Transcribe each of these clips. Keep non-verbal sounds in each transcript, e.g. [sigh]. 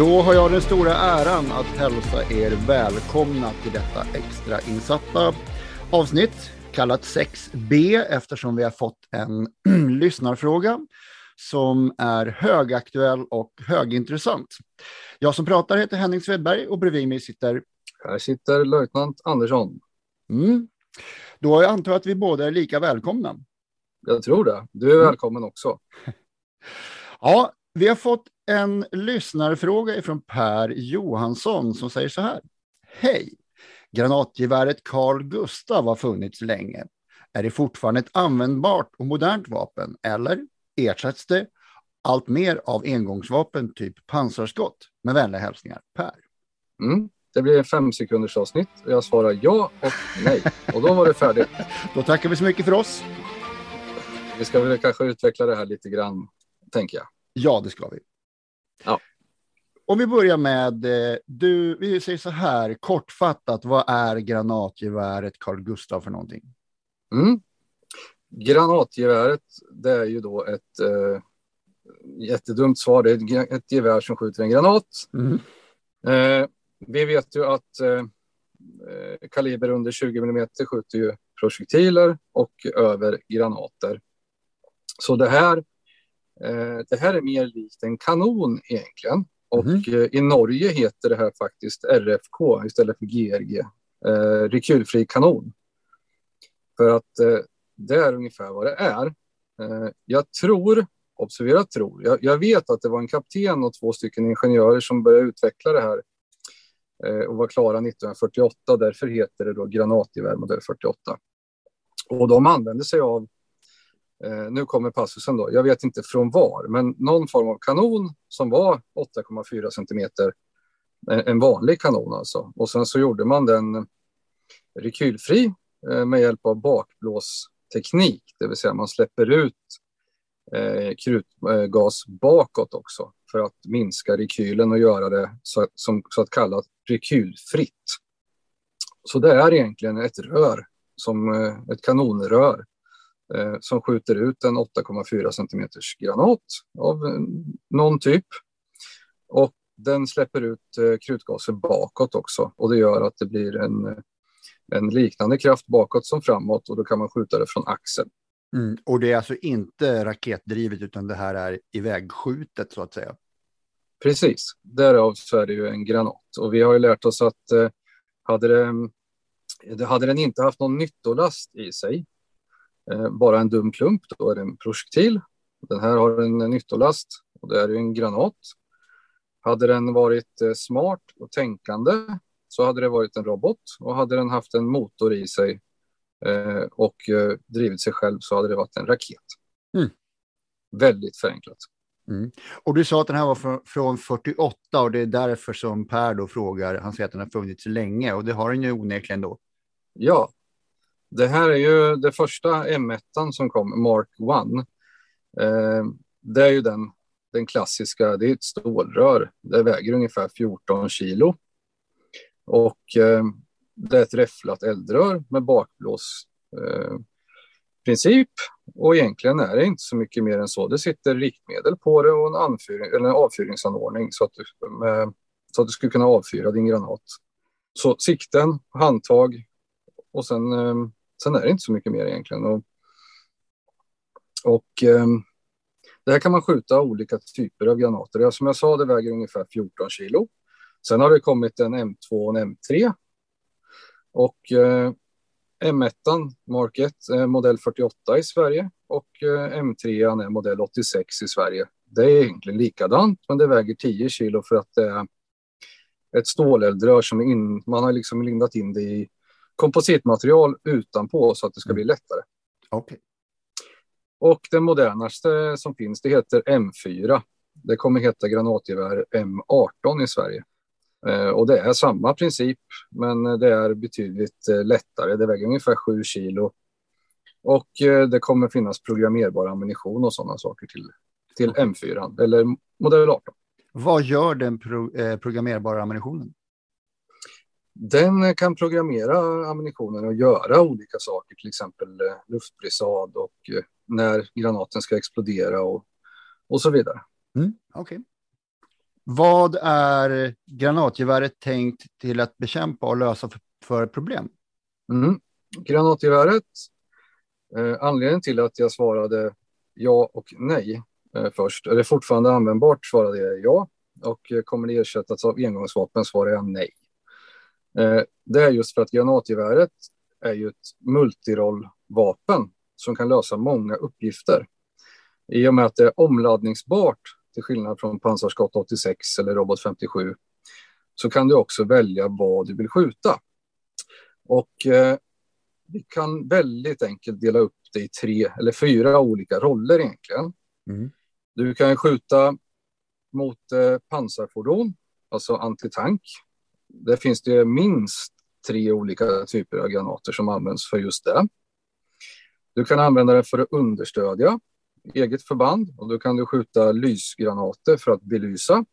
Då har jag den stora äran att hälsa er välkomna till detta extra insatta avsnitt kallat 6B eftersom vi har fått en [clears throat] lyssnarfråga som är högaktuell och högintressant. Jag som pratar heter Henning Svedberg och bredvid mig sitter... Här sitter löjtnant Andersson. Mm. Då antar jag att vi båda är lika välkomna. Jag tror det. Du är välkommen också. [laughs] Ja, vi har fått en lyssnarfråga från Per Johansson som säger så här. Hej! Granatgeväret Carl Gustav har funnits länge. Är det fortfarande ett användbart och modernt vapen eller ersätts det allt mer av engångsvapen typ pansarskott? Med vänliga hälsningar Per. Mm. Det blir en fem sekunders avsnitt och jag svarar ja och nej. Och då var det färdigt. [laughs] Då tackar vi så mycket för oss. Vi ska väl kanske utveckla det här lite grann, tänker jag. Ja, det ska vi. Ja. Om vi börjar med, eh, du, vi säger så här kortfattat, vad är granatgeväret Carl Gustav för någonting? Mm. Granatgeväret, det är ju då ett eh, jättedumt svar. Det är ett gevär som skjuter en granat. Mm. Eh, vi vet ju att eh, kaliber under 20 mm skjuter ju projektiler och över granater. Så det här, eh, det här är mer likt en kanon egentligen. Och Mhm. eh, i Norge heter det här faktiskt RFK istället för GRG, eh, rekylfri kanon. För att eh, det är ungefär vad det är. Eh, jag tror, observera tror, jag, jag vet att det var en kapten och två stycken ingenjörer som började utveckla det här eh, och var klara 1948. Därför heter det då granatgevär modell 48. Och de använde sig av, eh, nu kommer passusen då, jag vet inte från var, men någon form av kanon som var 8,4 centimeter, eh, en, vanlig kanon alltså. Och sen så gjorde man den rekylfri eh, med hjälp av bakblåsteknik, det vill säga man släpper ut eh, krutgas eh, bakåt också för att minska rekylen och göra det så, som, så att kallat rekylfritt. Så det är egentligen ett rör, som eh, ett kanonrör som skjuter ut en 8,4 centimeters granat av eh, någon typ. Och den släpper ut eh, krutgaser bakåt också och det gör att det blir en, eh, en liknande kraft bakåt som framåt och då kan man skjuta det från axeln. Mm. Och det är alltså inte raketdrivet utan det här är ivägskjutet så att säga. Precis, därav så är det ju en granat. Och vi har ju lärt oss att eh, hade, det, hade den inte haft någon nyttolast i sig, eh, bara en dum klump, då är det en projektil. Den här har en nyttolast och det är ju en granat. Hade den varit eh, smart och tänkande så hade det varit en robot och hade den haft en motor i sig eh, och eh, drivit sig själv så hade det varit en raket. Mm. Väldigt förenklat. Mm. Och du sa att den här var från, från 48 och det är därför som Per då frågar, han säger att den har funnits länge och det har den ju onekligen då. Ja, det här är ju det första M1 som kom, Mark 1. Eh, det är ju den, den klassiska, det är ett stålrör. Det väger ungefär 14 kilo. Och eh, det är ett räfflat eldrör med bakblås eh, princip. Och egentligen är det inte så mycket mer än så. Det sitter riktmedel på det och en, anfyring, eller en avfyringsanordning så att, du, med, så att du skulle kunna avfyra din granat. Så sikten, handtag och sen, eh, sen är det inte så mycket mer egentligen. Och, och eh, det här kan man skjuta olika typer av granater. Som jag sa, det väger ungefär 14 kilo. Sen har det kommit en M2 och en M3. Och eh, M1 Mark 1 är modell 48 i Sverige och eh, M3 är modell 86 i Sverige. Det är egentligen likadant, men det väger 10 kilo för att det är ett ståleldrör som in, man har liksom lindat in det i kompositmaterial utanpå så att det ska bli lättare. Okay. Och den modernaste som finns, det heter M4. Det kommer heta granatgevär M18 i Sverige. Eh, och det är samma princip, men det är betydligt eh, lättare. Det väger ungefär 7 kilo. Och eh, det kommer finnas programmerbar ammunition och sådana saker till, till M4 eller modell 18. Vad gör den pro, eh, programmerbara ammunitionen? Den kan programmera ammunitionen och göra olika saker, till exempel eh, luftbrisad och eh, när granaten ska explodera och, och så vidare. Mm, okay. Vad är granatgeväret tänkt till att bekämpa och lösa för, för problem? Mm. Granatgeväret, eh, anledningen till att jag svarade ja och nej eh, först, är det fortfarande användbart svarade jag ja och eh, kommer det ersättas av engångsvapen svarar jag nej. Eh, det är just för att granatgeväret är ju ett multirollvapen som kan lösa många uppgifter. I och med att det är omladdningsbart till skillnad från pansarskott 86 eller robot 57 så kan du också välja vad du vill skjuta. Och eh, vi kan väldigt enkelt dela upp det i tre eller fyra olika roller egentligen. Mm. Du kan skjuta mot eh, pansarfordon, alltså antitank. Där finns det minst tre olika typer av granater som används för just det. Du kan använda den för att understödja eget förband och då kan du skjuta lysgranater för att belysa.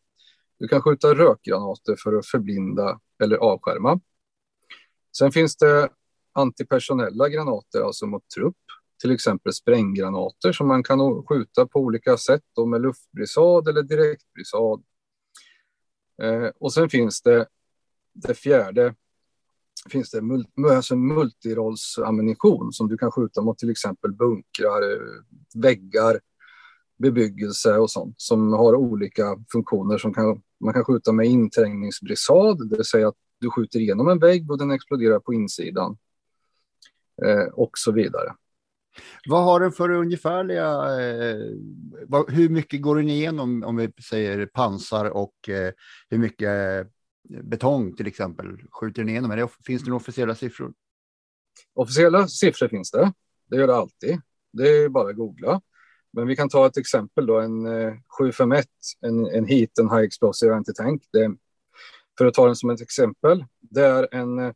Du kan skjuta rökgranater för att förblinda eller avskärma. Sen finns det antipersonella granater, alltså mot trupp, till exempel spränggranater som man kan skjuta på olika sätt då med luftbrisad eller direktbrisad. Eh, och sen finns det det fjärde finns det alltså multirollsammunition som du kan skjuta mot till exempel bunkrar, väggar, bebyggelse och sånt som har olika funktioner som kan, man kan skjuta med inträngningsbrisad, det vill säga att du skjuter igenom en vägg och den exploderar på insidan eh, och så vidare. Vad har den för ungefärliga, eh, vad, hur mycket går den igenom om vi säger pansar och eh, hur mycket betong till exempel skjuter den igenom? Det, finns det några officiella siffror? Officiella siffror finns det. Det gör det alltid. Det är bara att googla. Men vi kan ta ett exempel då, en eh, 751, en, en Heat, en High Explosive Anti-Tank. För att ta den som ett exempel, det är en, eh,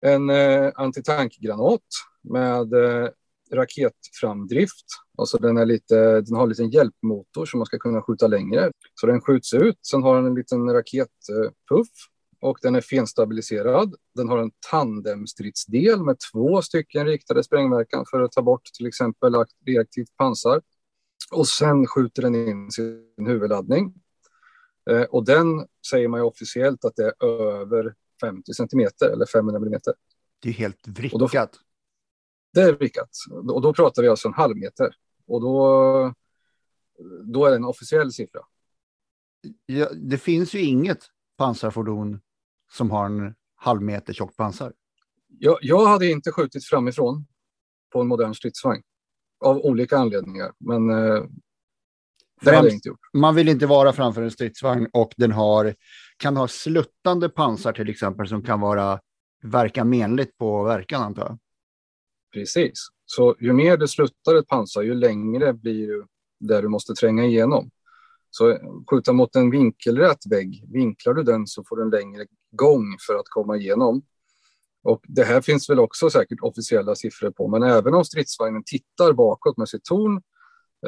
en eh, antitankgranat med raketframdrift. Alltså den, är lite, den har en liten hjälpmotor så man ska kunna skjuta längre. Så den skjuts ut. Sen har den en liten raketpuff och den är fenstabiliserad. Den har en tandemstridsdel med två stycken riktade sprängverkan för att ta bort till exempel reaktivt pansar. Och sen skjuter den in sin huvudladdning. Eh, och den säger man ju officiellt att det är över 50 centimeter eller 500 millimeter. Det är helt vrickat. Det är vrickat. Och då pratar vi alltså en halv meter. Och då, då är det en officiell siffra. Ja, det finns ju inget pansarfordon som har en halv meter tjockt pansar. Jag, jag hade inte skjutit framifrån på en modern stridsvagn. Av olika anledningar. Men eh, det hade jag inte gjort. Man vill inte vara framför en stridsvagn och den har, kan ha sluttande pansar till exempel som kan vara verka menligt på verkan antar jag. Precis. Så ju mer du sluttar ett pansar, ju längre blir du där du måste tränga igenom. Så skjuta mot en vinkelrätt vägg, vinklar du den så får du en längre gång för att komma igenom. Och det här finns väl också säkert officiella siffror på, men även om stridsvagnen tittar bakåt med sitt torn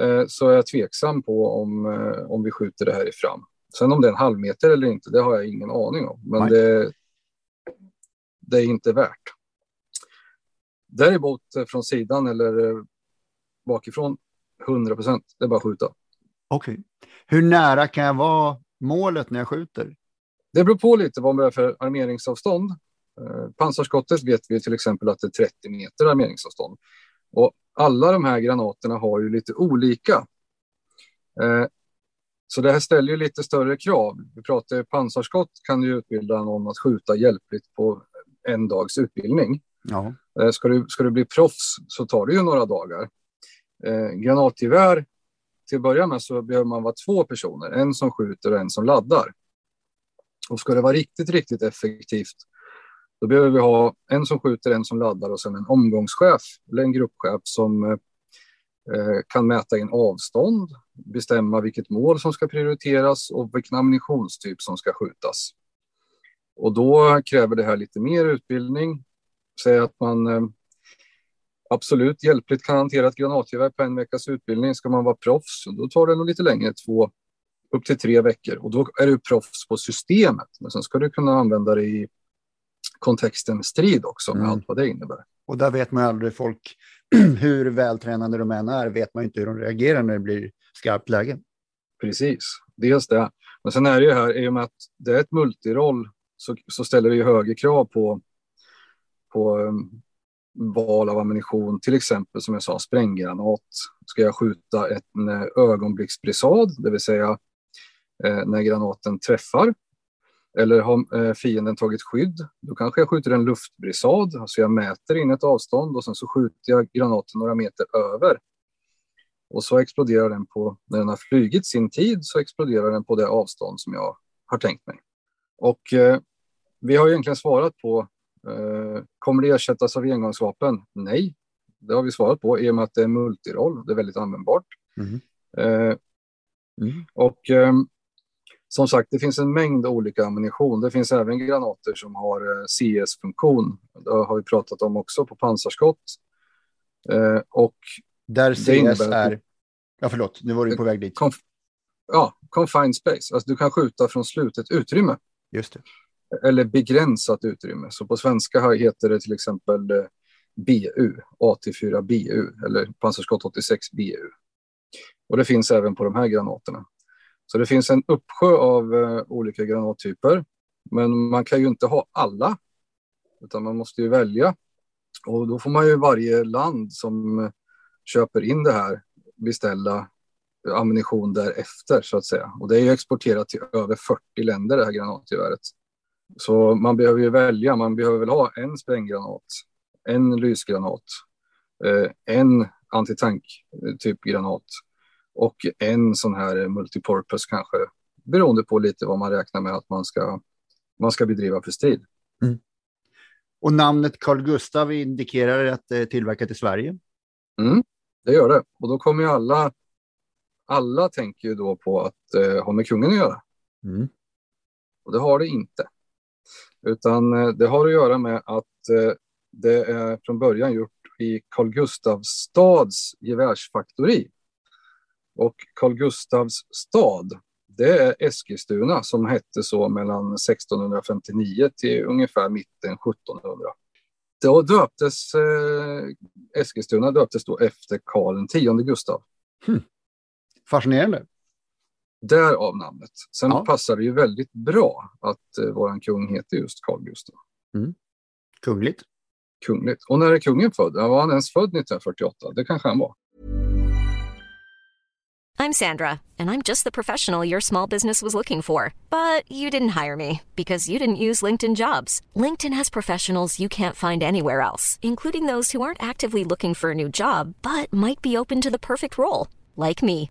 eh, så är jag tveksam på om, eh, om vi skjuter det här i fram. Sen om det är en halv meter eller inte, det har jag ingen aning om, men det, det är inte värt. Däremot eh, från sidan eller eh, bakifrån, 100 procent, det är bara att skjuta. Okej. Okay. Hur nära kan jag vara målet när jag skjuter? Det beror på lite vad man är för armeringsavstånd. Eh, pansarskottet vet vi till exempel att det är 30 meter armeringsavstånd. Och alla de här granaterna har ju lite olika. Så det här ställer ju lite större krav. Vi pratar pansarskott kan ju utbilda någon att skjuta hjälpligt på en dags utbildning. Ja. Eh, ska, du, ska du bli proffs så tar det ju några dagar. Eh, granatgevär, till att börja med så behöver man vara två personer, en som skjuter och en som laddar. Och ska det vara riktigt, riktigt effektivt, då behöver vi ha en som skjuter, en som laddar och sen en omgångschef eller en gruppchef som eh, eh kan mäta in avstånd, bestämma vilket mål som ska prioriteras och vilken ammunitionstyp som ska skjutas. Och då kräver det här lite mer utbildning. Säg att man eh, absolut hjälpligt kan hantera ett granatgevär på en veckas utbildning. Ska man vara proffs, då tar det nog lite längre, två upp till tre veckor. Och då är du proffs på systemet. Men sen ska du kunna använda det i kontexten strid också med Mm. allt vad det innebär. Och där vet man ju aldrig folk, [clears throat] hur vältränade de än är, vet man inte hur de reagerar när det blir skarpt läge. Precis, dels det. Men sen är det ju här, i och med att det är ett multiroll så, så ställer det ju högre krav på, på um, val av ammunition. Till exempel som jag sa, spränggranat. Ska jag skjuta en eh, ögonblicksbrisad, det vill säga eh, när granaten träffar. Eller har eh, fienden tagit skydd, då kanske jag skjuter en luftbrisad. Alltså jag mäter in ett avstånd och sen så skjuter jag granaten några meter över. Och så exploderar den på, när den har flugit sin tid, så exploderar den på det avstånd som jag har tänkt mig. Och eh, vi har egentligen svarat på, kommer det ersättas av engångsvapen? Nej, det har vi svarat på i och med att det är multiroll, det är väldigt användbart. Eh, Mm. och eh, som sagt, det finns en mängd olika ammunition. Det finns även granater som har eh, CS-funktion. Det har vi pratat om också på pansarskott. Eh, och Där CS är... Ja, förlåt, nu var du på väg dit. conf- ja, confined space, alltså du kan skjuta från slutet utrymme Just det eller begränsat utrymme. Så på svenska heter det till exempel eh, BU, AT4 BU eller pansarskott 86 BU. Och det finns även på de här granaterna. Så det finns en uppsjö av eh, olika granattyper. Men man kan ju inte ha alla, utan man måste ju välja. Och då får man ju varje land som eh, köper in det här beställa eh, ammunition därefter så att säga. Och det är ju exporterat till över 40 länder det här granatgeväret. Så man behöver ju välja. Man behöver väl ha en spränggranat, en lysgranat, eh, en antitank eh, typ granat och en sån här multipurpose kanske beroende på lite vad man räknar med att man ska, man ska bedriva för strid. Och namnet Carl Gustav indikerar att det är tillverkat i Sverige. Mm, det gör det. Och då kommer ju alla, alla tänker ju då på att eh, ha med kungen att göra. Mm. Och det har det inte. Utan eh, det har att göra med att eh, det är från början gjort i Carl Gustavs stads gevärsfaktori. Och Carl Gustavs stad, det är Eskilstuna som hette så mellan 1659 till ungefär mitten 1700. Då döptes eh, Eskilstuna döptes då efter Karl X Gustav. Hm. Fascinerande. Därav namnet. Sen Ja. passar det ju väldigt bra att eh, våran kung heter just Carl Gustav. Kungligt. Kungligt. Och när är kungen född? Var han ens född 1948? Det kanske han var. I'm Sandra, and I'm just the professional your small business was looking for. But you didn't hire me because you didn't use LinkedIn jobs. LinkedIn has professionals you can't find anywhere else, including those who aren't actively looking for a new job but might be open to the perfect role, like me.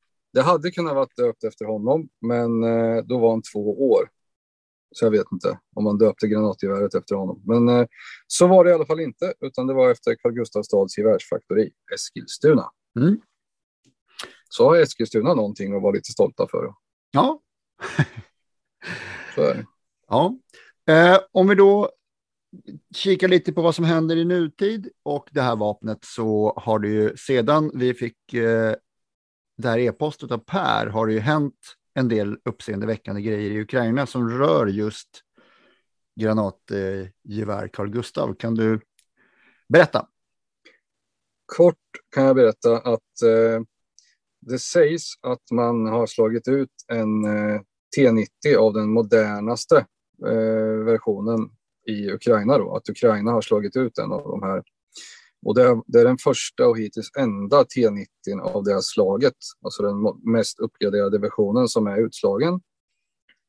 Det hade kunnat vara döpt efter honom, men eh, då var han två år. Så jag vet inte om man döpte granatgeväret efter honom. Men eh, så var det i alla fall inte, utan det var efter Carl Gustaf stads gevärsfaktori, Eskilstuna. Mm. Så har Eskilstuna någonting att vara lite stolta för. Ja, Så är det. Ja. Eh, om vi då kikar lite på vad som händer i nutid och det här vapnet så har det ju sedan vi fick eh, det här e-postet av Per har det ju hänt en del uppseendeväckande grejer i Ukraina som rör just granatgevär Carl Gustav. Kan du berätta? Kort kan jag berätta att eh, det sägs att man har slagit ut en eh, T90 av den modernaste eh, versionen i Ukraina. Då, att Ukraina har slagit ut en av de här. Och det är, det är den första och hittills enda T90 av det här slaget, alltså den mest uppgraderade versionen som är utslagen.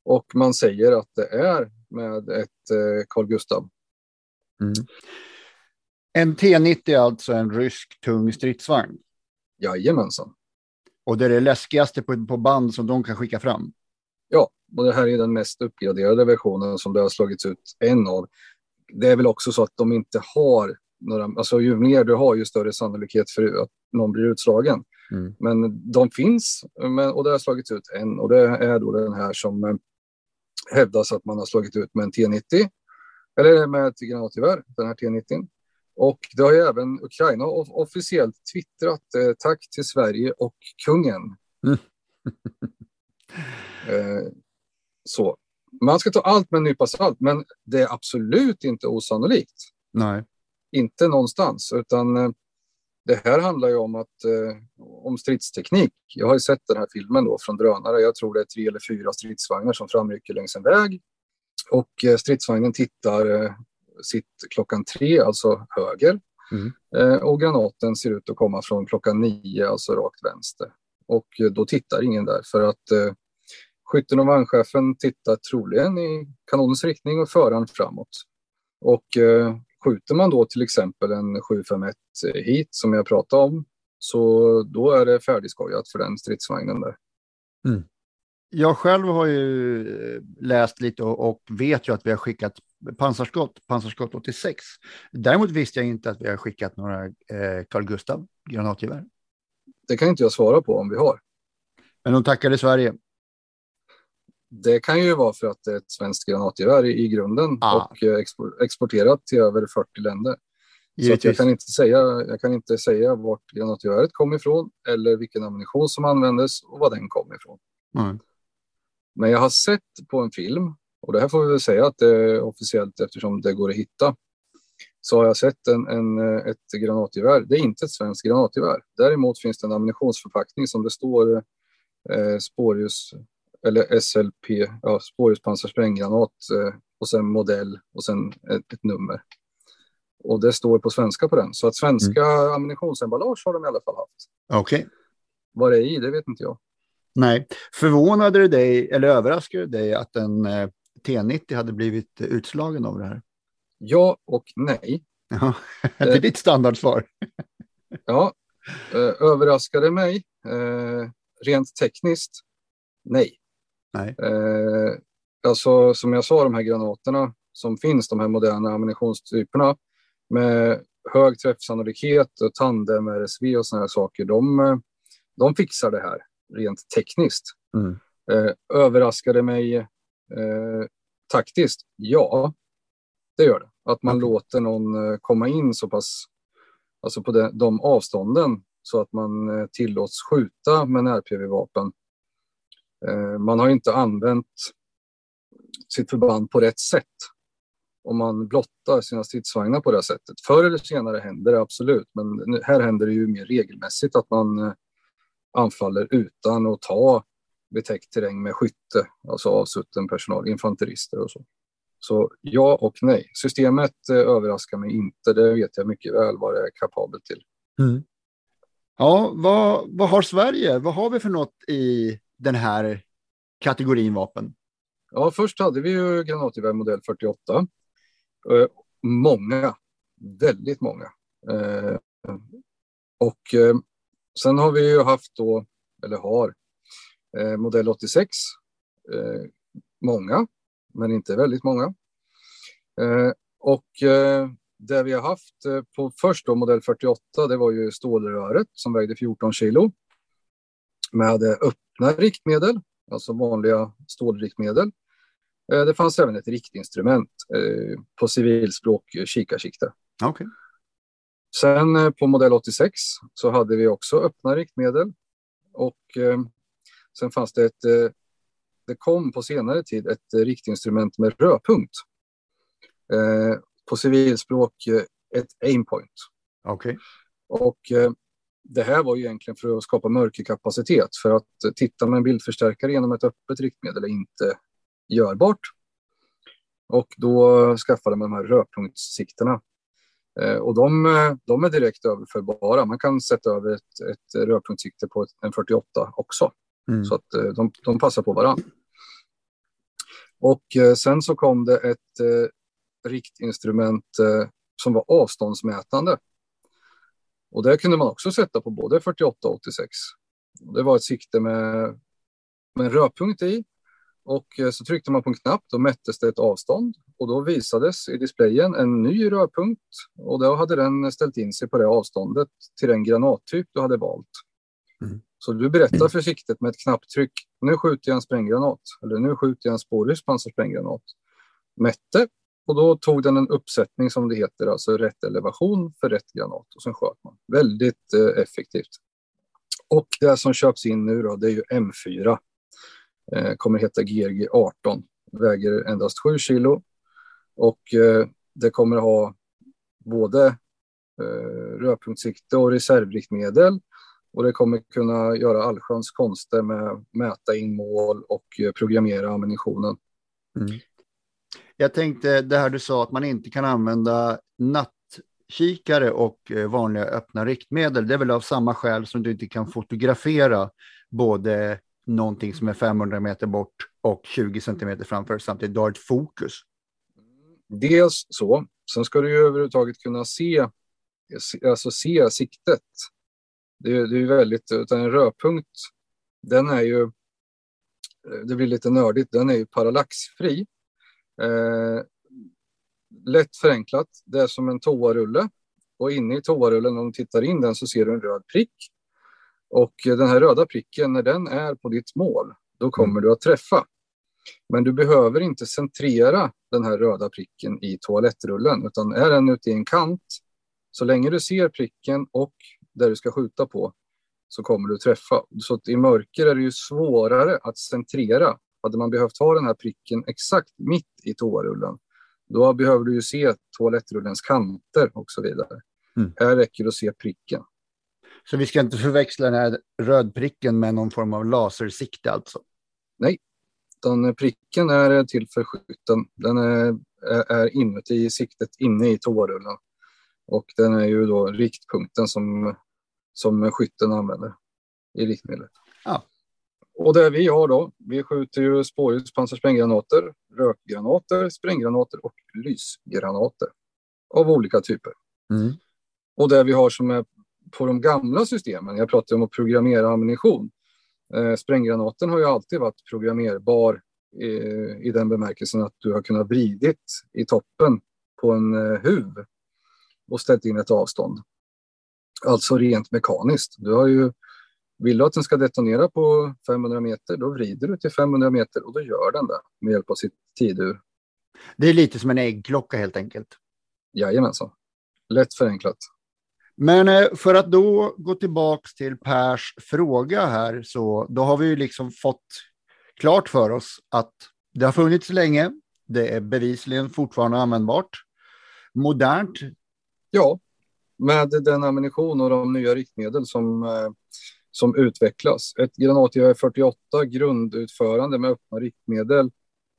Och man säger att det är med ett eh, Carl Gustav. Mm. En T90 är alltså en rysk tung stridsvagn. Jajamensan. Och det är det läskigaste på, på band som de kan skicka fram. Ja, och det här är den mest uppgraderade versionen som det har slagits ut en av. Det är väl också så att de inte har några, alltså ju mer du har ju större sannolikhet för att någon blir utslagen. Mm. Men de finns men, och det har slagits ut en och det är då den här som eh, hävdas att man har slagit ut med en T90 eller med ett granatgevär, den här T90. Och det har ju även Ukraina officiellt twittrat eh, tack till Sverige och kungen. Mm. [laughs] eh, så. Man ska ta allt med en nypa salt, men det är absolut inte osannolikt. Nej. Inte någonstans, utan eh, det här handlar ju om, att, eh, om stridsteknik. Jag har ju sett den här filmen då från drönare. Jag tror det är tre eller fyra stridsvagnar som framrycker längs en väg. Och eh, stridsvagnen tittar eh, sitt klockan tre, alltså höger. Mm. Och granaten ser ut att komma från klockan nio, alltså rakt vänster. Och då tittar ingen där för att skytten och vagnchefen tittar troligen i kanonens riktning och föraren framåt. Och skjuter man då till exempel en 751 hit som jag pratade om så då är det färdigskojat för den stridsvagnen där. Mm. Jag själv har ju eh, läst lite och, och, vet ju att vi har skickat pansarskott, pansarskott 86. Däremot visste jag inte att vi har skickat några eh, Carl Gustav granatgevär. Det kan inte jag svara på om vi har. Men de tackade Sverige. Det kan ju vara för att det är ett svenskt granatgevär i, i grunden ah. och eh, exporterat till över 40 länder. Så jag, kan inte säga, jag kan inte säga vart granatgeväret kom ifrån eller vilken ammunition som användes och var den kom ifrån. Mm. Men jag har sett på en film, och det här får vi väl säga att det är officiellt eftersom det går att hitta, så har jag sett en, en, ett granatgevär. Det är inte ett svenskt granatgevär. Däremot finns det en ammunitionsförpackning som det står eh, spårljus eller SLP, ja, spårljuspansarspränggranat eh, och sen modell och sen ett, ett, nummer. Och det står på svenska på den. Så att svenska mm. ammunitionsemballage har de i alla fall haft. Okej. Okay. Vad det är i, det vet inte jag. Nej. Förvånade det dig, eller överraskade det dig att en eh, T90 hade blivit utslagen av det här? Ja och nej. [laughs] Ja, det är ditt standardsvar. [laughs] ja, eh, överraskade mig. Eh, rent tekniskt, nej. Nej. Eh, alltså, som jag sa, de här granaterna som finns, de här moderna ammunitionstyperna med hög träffsannolikhet och tandem, RSV och sådana här saker, de, de fixar det här rent tekniskt. Mm. Eh, överraskade mig eh, taktiskt? Ja, det gör det. Att man okay. låter någon eh, komma in så pass, alltså på de, de avstånden så att man eh, tillåts skjuta med närPV-vapen. Eh, man har inte använt sitt förband på rätt sätt om man blottar sina stridsvagnar på det sättet. Förr eller senare händer det absolut, men här händer det ju mer regelmässigt att man eh, anfaller utan att ta betäckt terräng med skytte, alltså avsutten personal, infanterister och så. Så ja och nej. Systemet eh, överraskar mig inte. Det vet jag mycket väl vad det är kapabelt till. Mm. Ja, vad, vad har Sverige? Vad har vi för något i den här kategorin vapen? Ja, först hade vi ju granatgevär modell 48. Eh, många, väldigt många. Eh, och eh, Sen har vi ju haft då, eller har, eh, modell 86. Eh, många, men inte väldigt många. Eh, och eh, det vi har haft eh, på först då modell 48, det var ju stålröret som vägde 14 kilo. Med öppna riktmedel, alltså vanliga stålriktmedel. Eh, det fanns även ett riktinstrument eh, på civilspråk kikarsikte. Okay. Sen på modell 86 så hade vi också öppna riktmedel och sen fanns det ett det kom på senare tid ett riktinstrument med rödpunkt. på civilspråk ett aimpoint. Okay. Och det här var ju egentligen för att skapa mörkerkapacitet för att titta med en bildförstärkare genom ett öppet riktmedel är inte görbart. Och då skaffade man de här rödpunktssikterna. Eh, och de, de är direkt överförbara. Man kan sätta över ett, ett rödpunktssikte på en 48 också. Mm. Så att eh, de, de passar på varandra. Och eh, sen så kom det ett riktinstrument som var avståndsmätande. Och det kunde man också sätta på både 48 och 86. Det var ett sikte med, med en rödpunkt i och eh, så tryckte man på en knapp, då mättes det ett avstånd och då visades i displayen en ny rödpunkt och då hade den ställt in sig på det avståndet till den granattyp du hade valt. Mm. Så du berättar för siktet med ett knapptryck, nu skjuter jag en spränggranat eller nu skjuter jag en spårlös pansarsprängggranat. Mätte och då tog den en uppsättning som det heter, alltså rätt elevation för rätt granat och sen sköt man. Väldigt eh, effektivt. Och det som köps in nu då, det är ju M4 Eh, kommer heta GRG 18. Väger endast 7 kilo och eh, det kommer ha både eh, rödpunktssikte och reservriktmedel och det kommer kunna göra allsköns konster med mäta in mål och eh, programmera ammunitionen. Mm. Jag tänkte det här du sa att man inte kan använda nattkikare och eh, vanliga öppna riktmedel. Det är väl av samma skäl som du inte kan fotografera både någonting som är 500 meter bort och 20 centimeter framför samtidigt. Du har ett fokus. Dels så. Sen ska du ju överhuvudtaget kunna se, alltså se siktet. Det är, det är väldigt, utan en rödpunkt, den är ju, eh, det blir lite nördigt, den är ju parallaxfri. Eh, lätt förenklat, det är som en toarulle och inne i toarullen, om du tittar in den så ser du en röd prick och den här röda pricken, när den är på ditt mål, då kommer mm. du att träffa. Men du behöver inte centrera den här röda pricken i toalettrullen, utan är den ute i en kant, så länge du ser pricken och där du ska skjuta på, så kommer du träffa. Så i mörker är det ju svårare att centrera. Hade man behövt ha den här pricken exakt mitt i toarullen, då behöver du ju se toalettrullens kanter och så vidare. Mm. Här räcker det att se pricken. Så vi ska inte förväxla den här rödpricken med någon form av lasersikte alltså? Nej, den pricken är till för skytten. Den är, är inuti siktet inne i toarullen. Och den är ju då riktpunkten som, som skytten använder i riktmedlet. Ja. Och det vi har då, vi skjuter ju spårljuspansarspränggranater, rökgranater, spränggranater och lysgranater av olika typer. Mm. Och det vi har som är på de gamla systemen, jag pratar om att programmera ammunition. Eh, spränggranaten har ju alltid varit programmerbar i, i den bemärkelsen att du har kunnat vridit i toppen på en eh, huv och ställt in ett avstånd. Alltså rent mekaniskt. Du har ju, vill du att den ska detonera på 500 meter, då vrider du till 500 meter och då gör den det med hjälp av sitt tidur. Det är lite som en äggklocka helt enkelt. Jajamensan. Lätt förenklat. Men eh, för att då gå tillbaks till Pers fråga här, så då har vi ju liksom fått klart för oss att det har funnits länge. Det är bevisligen fortfarande användbart. Modernt. Ja, med den ammunition och de nya riktmedel som, eh, som utvecklas. Ett granatgevär 48 grundutförande med öppna riktmedel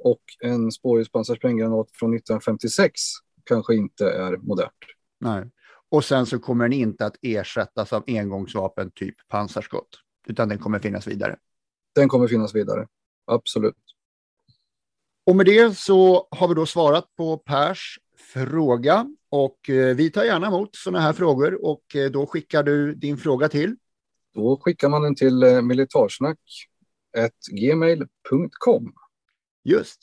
och en spårljuspansarspränggranat från 1956 kanske inte är modernt. Nej. Och sen så kommer den inte att ersättas av engångsvapen typ pansarskott, utan den kommer finnas vidare. Den kommer finnas vidare, absolut. Och med det så har vi då svarat på Pers fråga och eh, vi tar gärna emot sådana här frågor och eh, då skickar du din fråga till? Då skickar man den till eh, militarsnack.gmail.com. Just.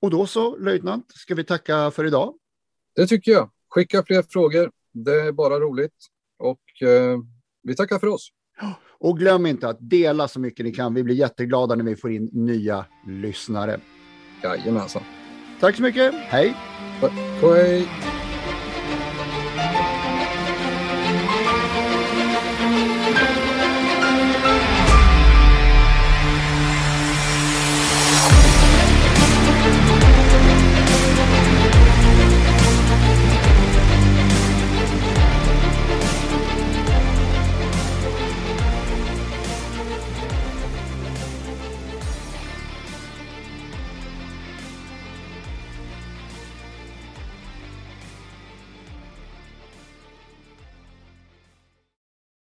Och då så, löjtnant, ska vi tacka för idag? Det tycker jag. Skicka fler frågor det är bara roligt och eh, vi tackar för oss. Och glöm inte att dela så mycket ni kan. Vi blir jätteglada när vi får in nya lyssnare. Jajamensan. Tack så mycket. Hej! Hej!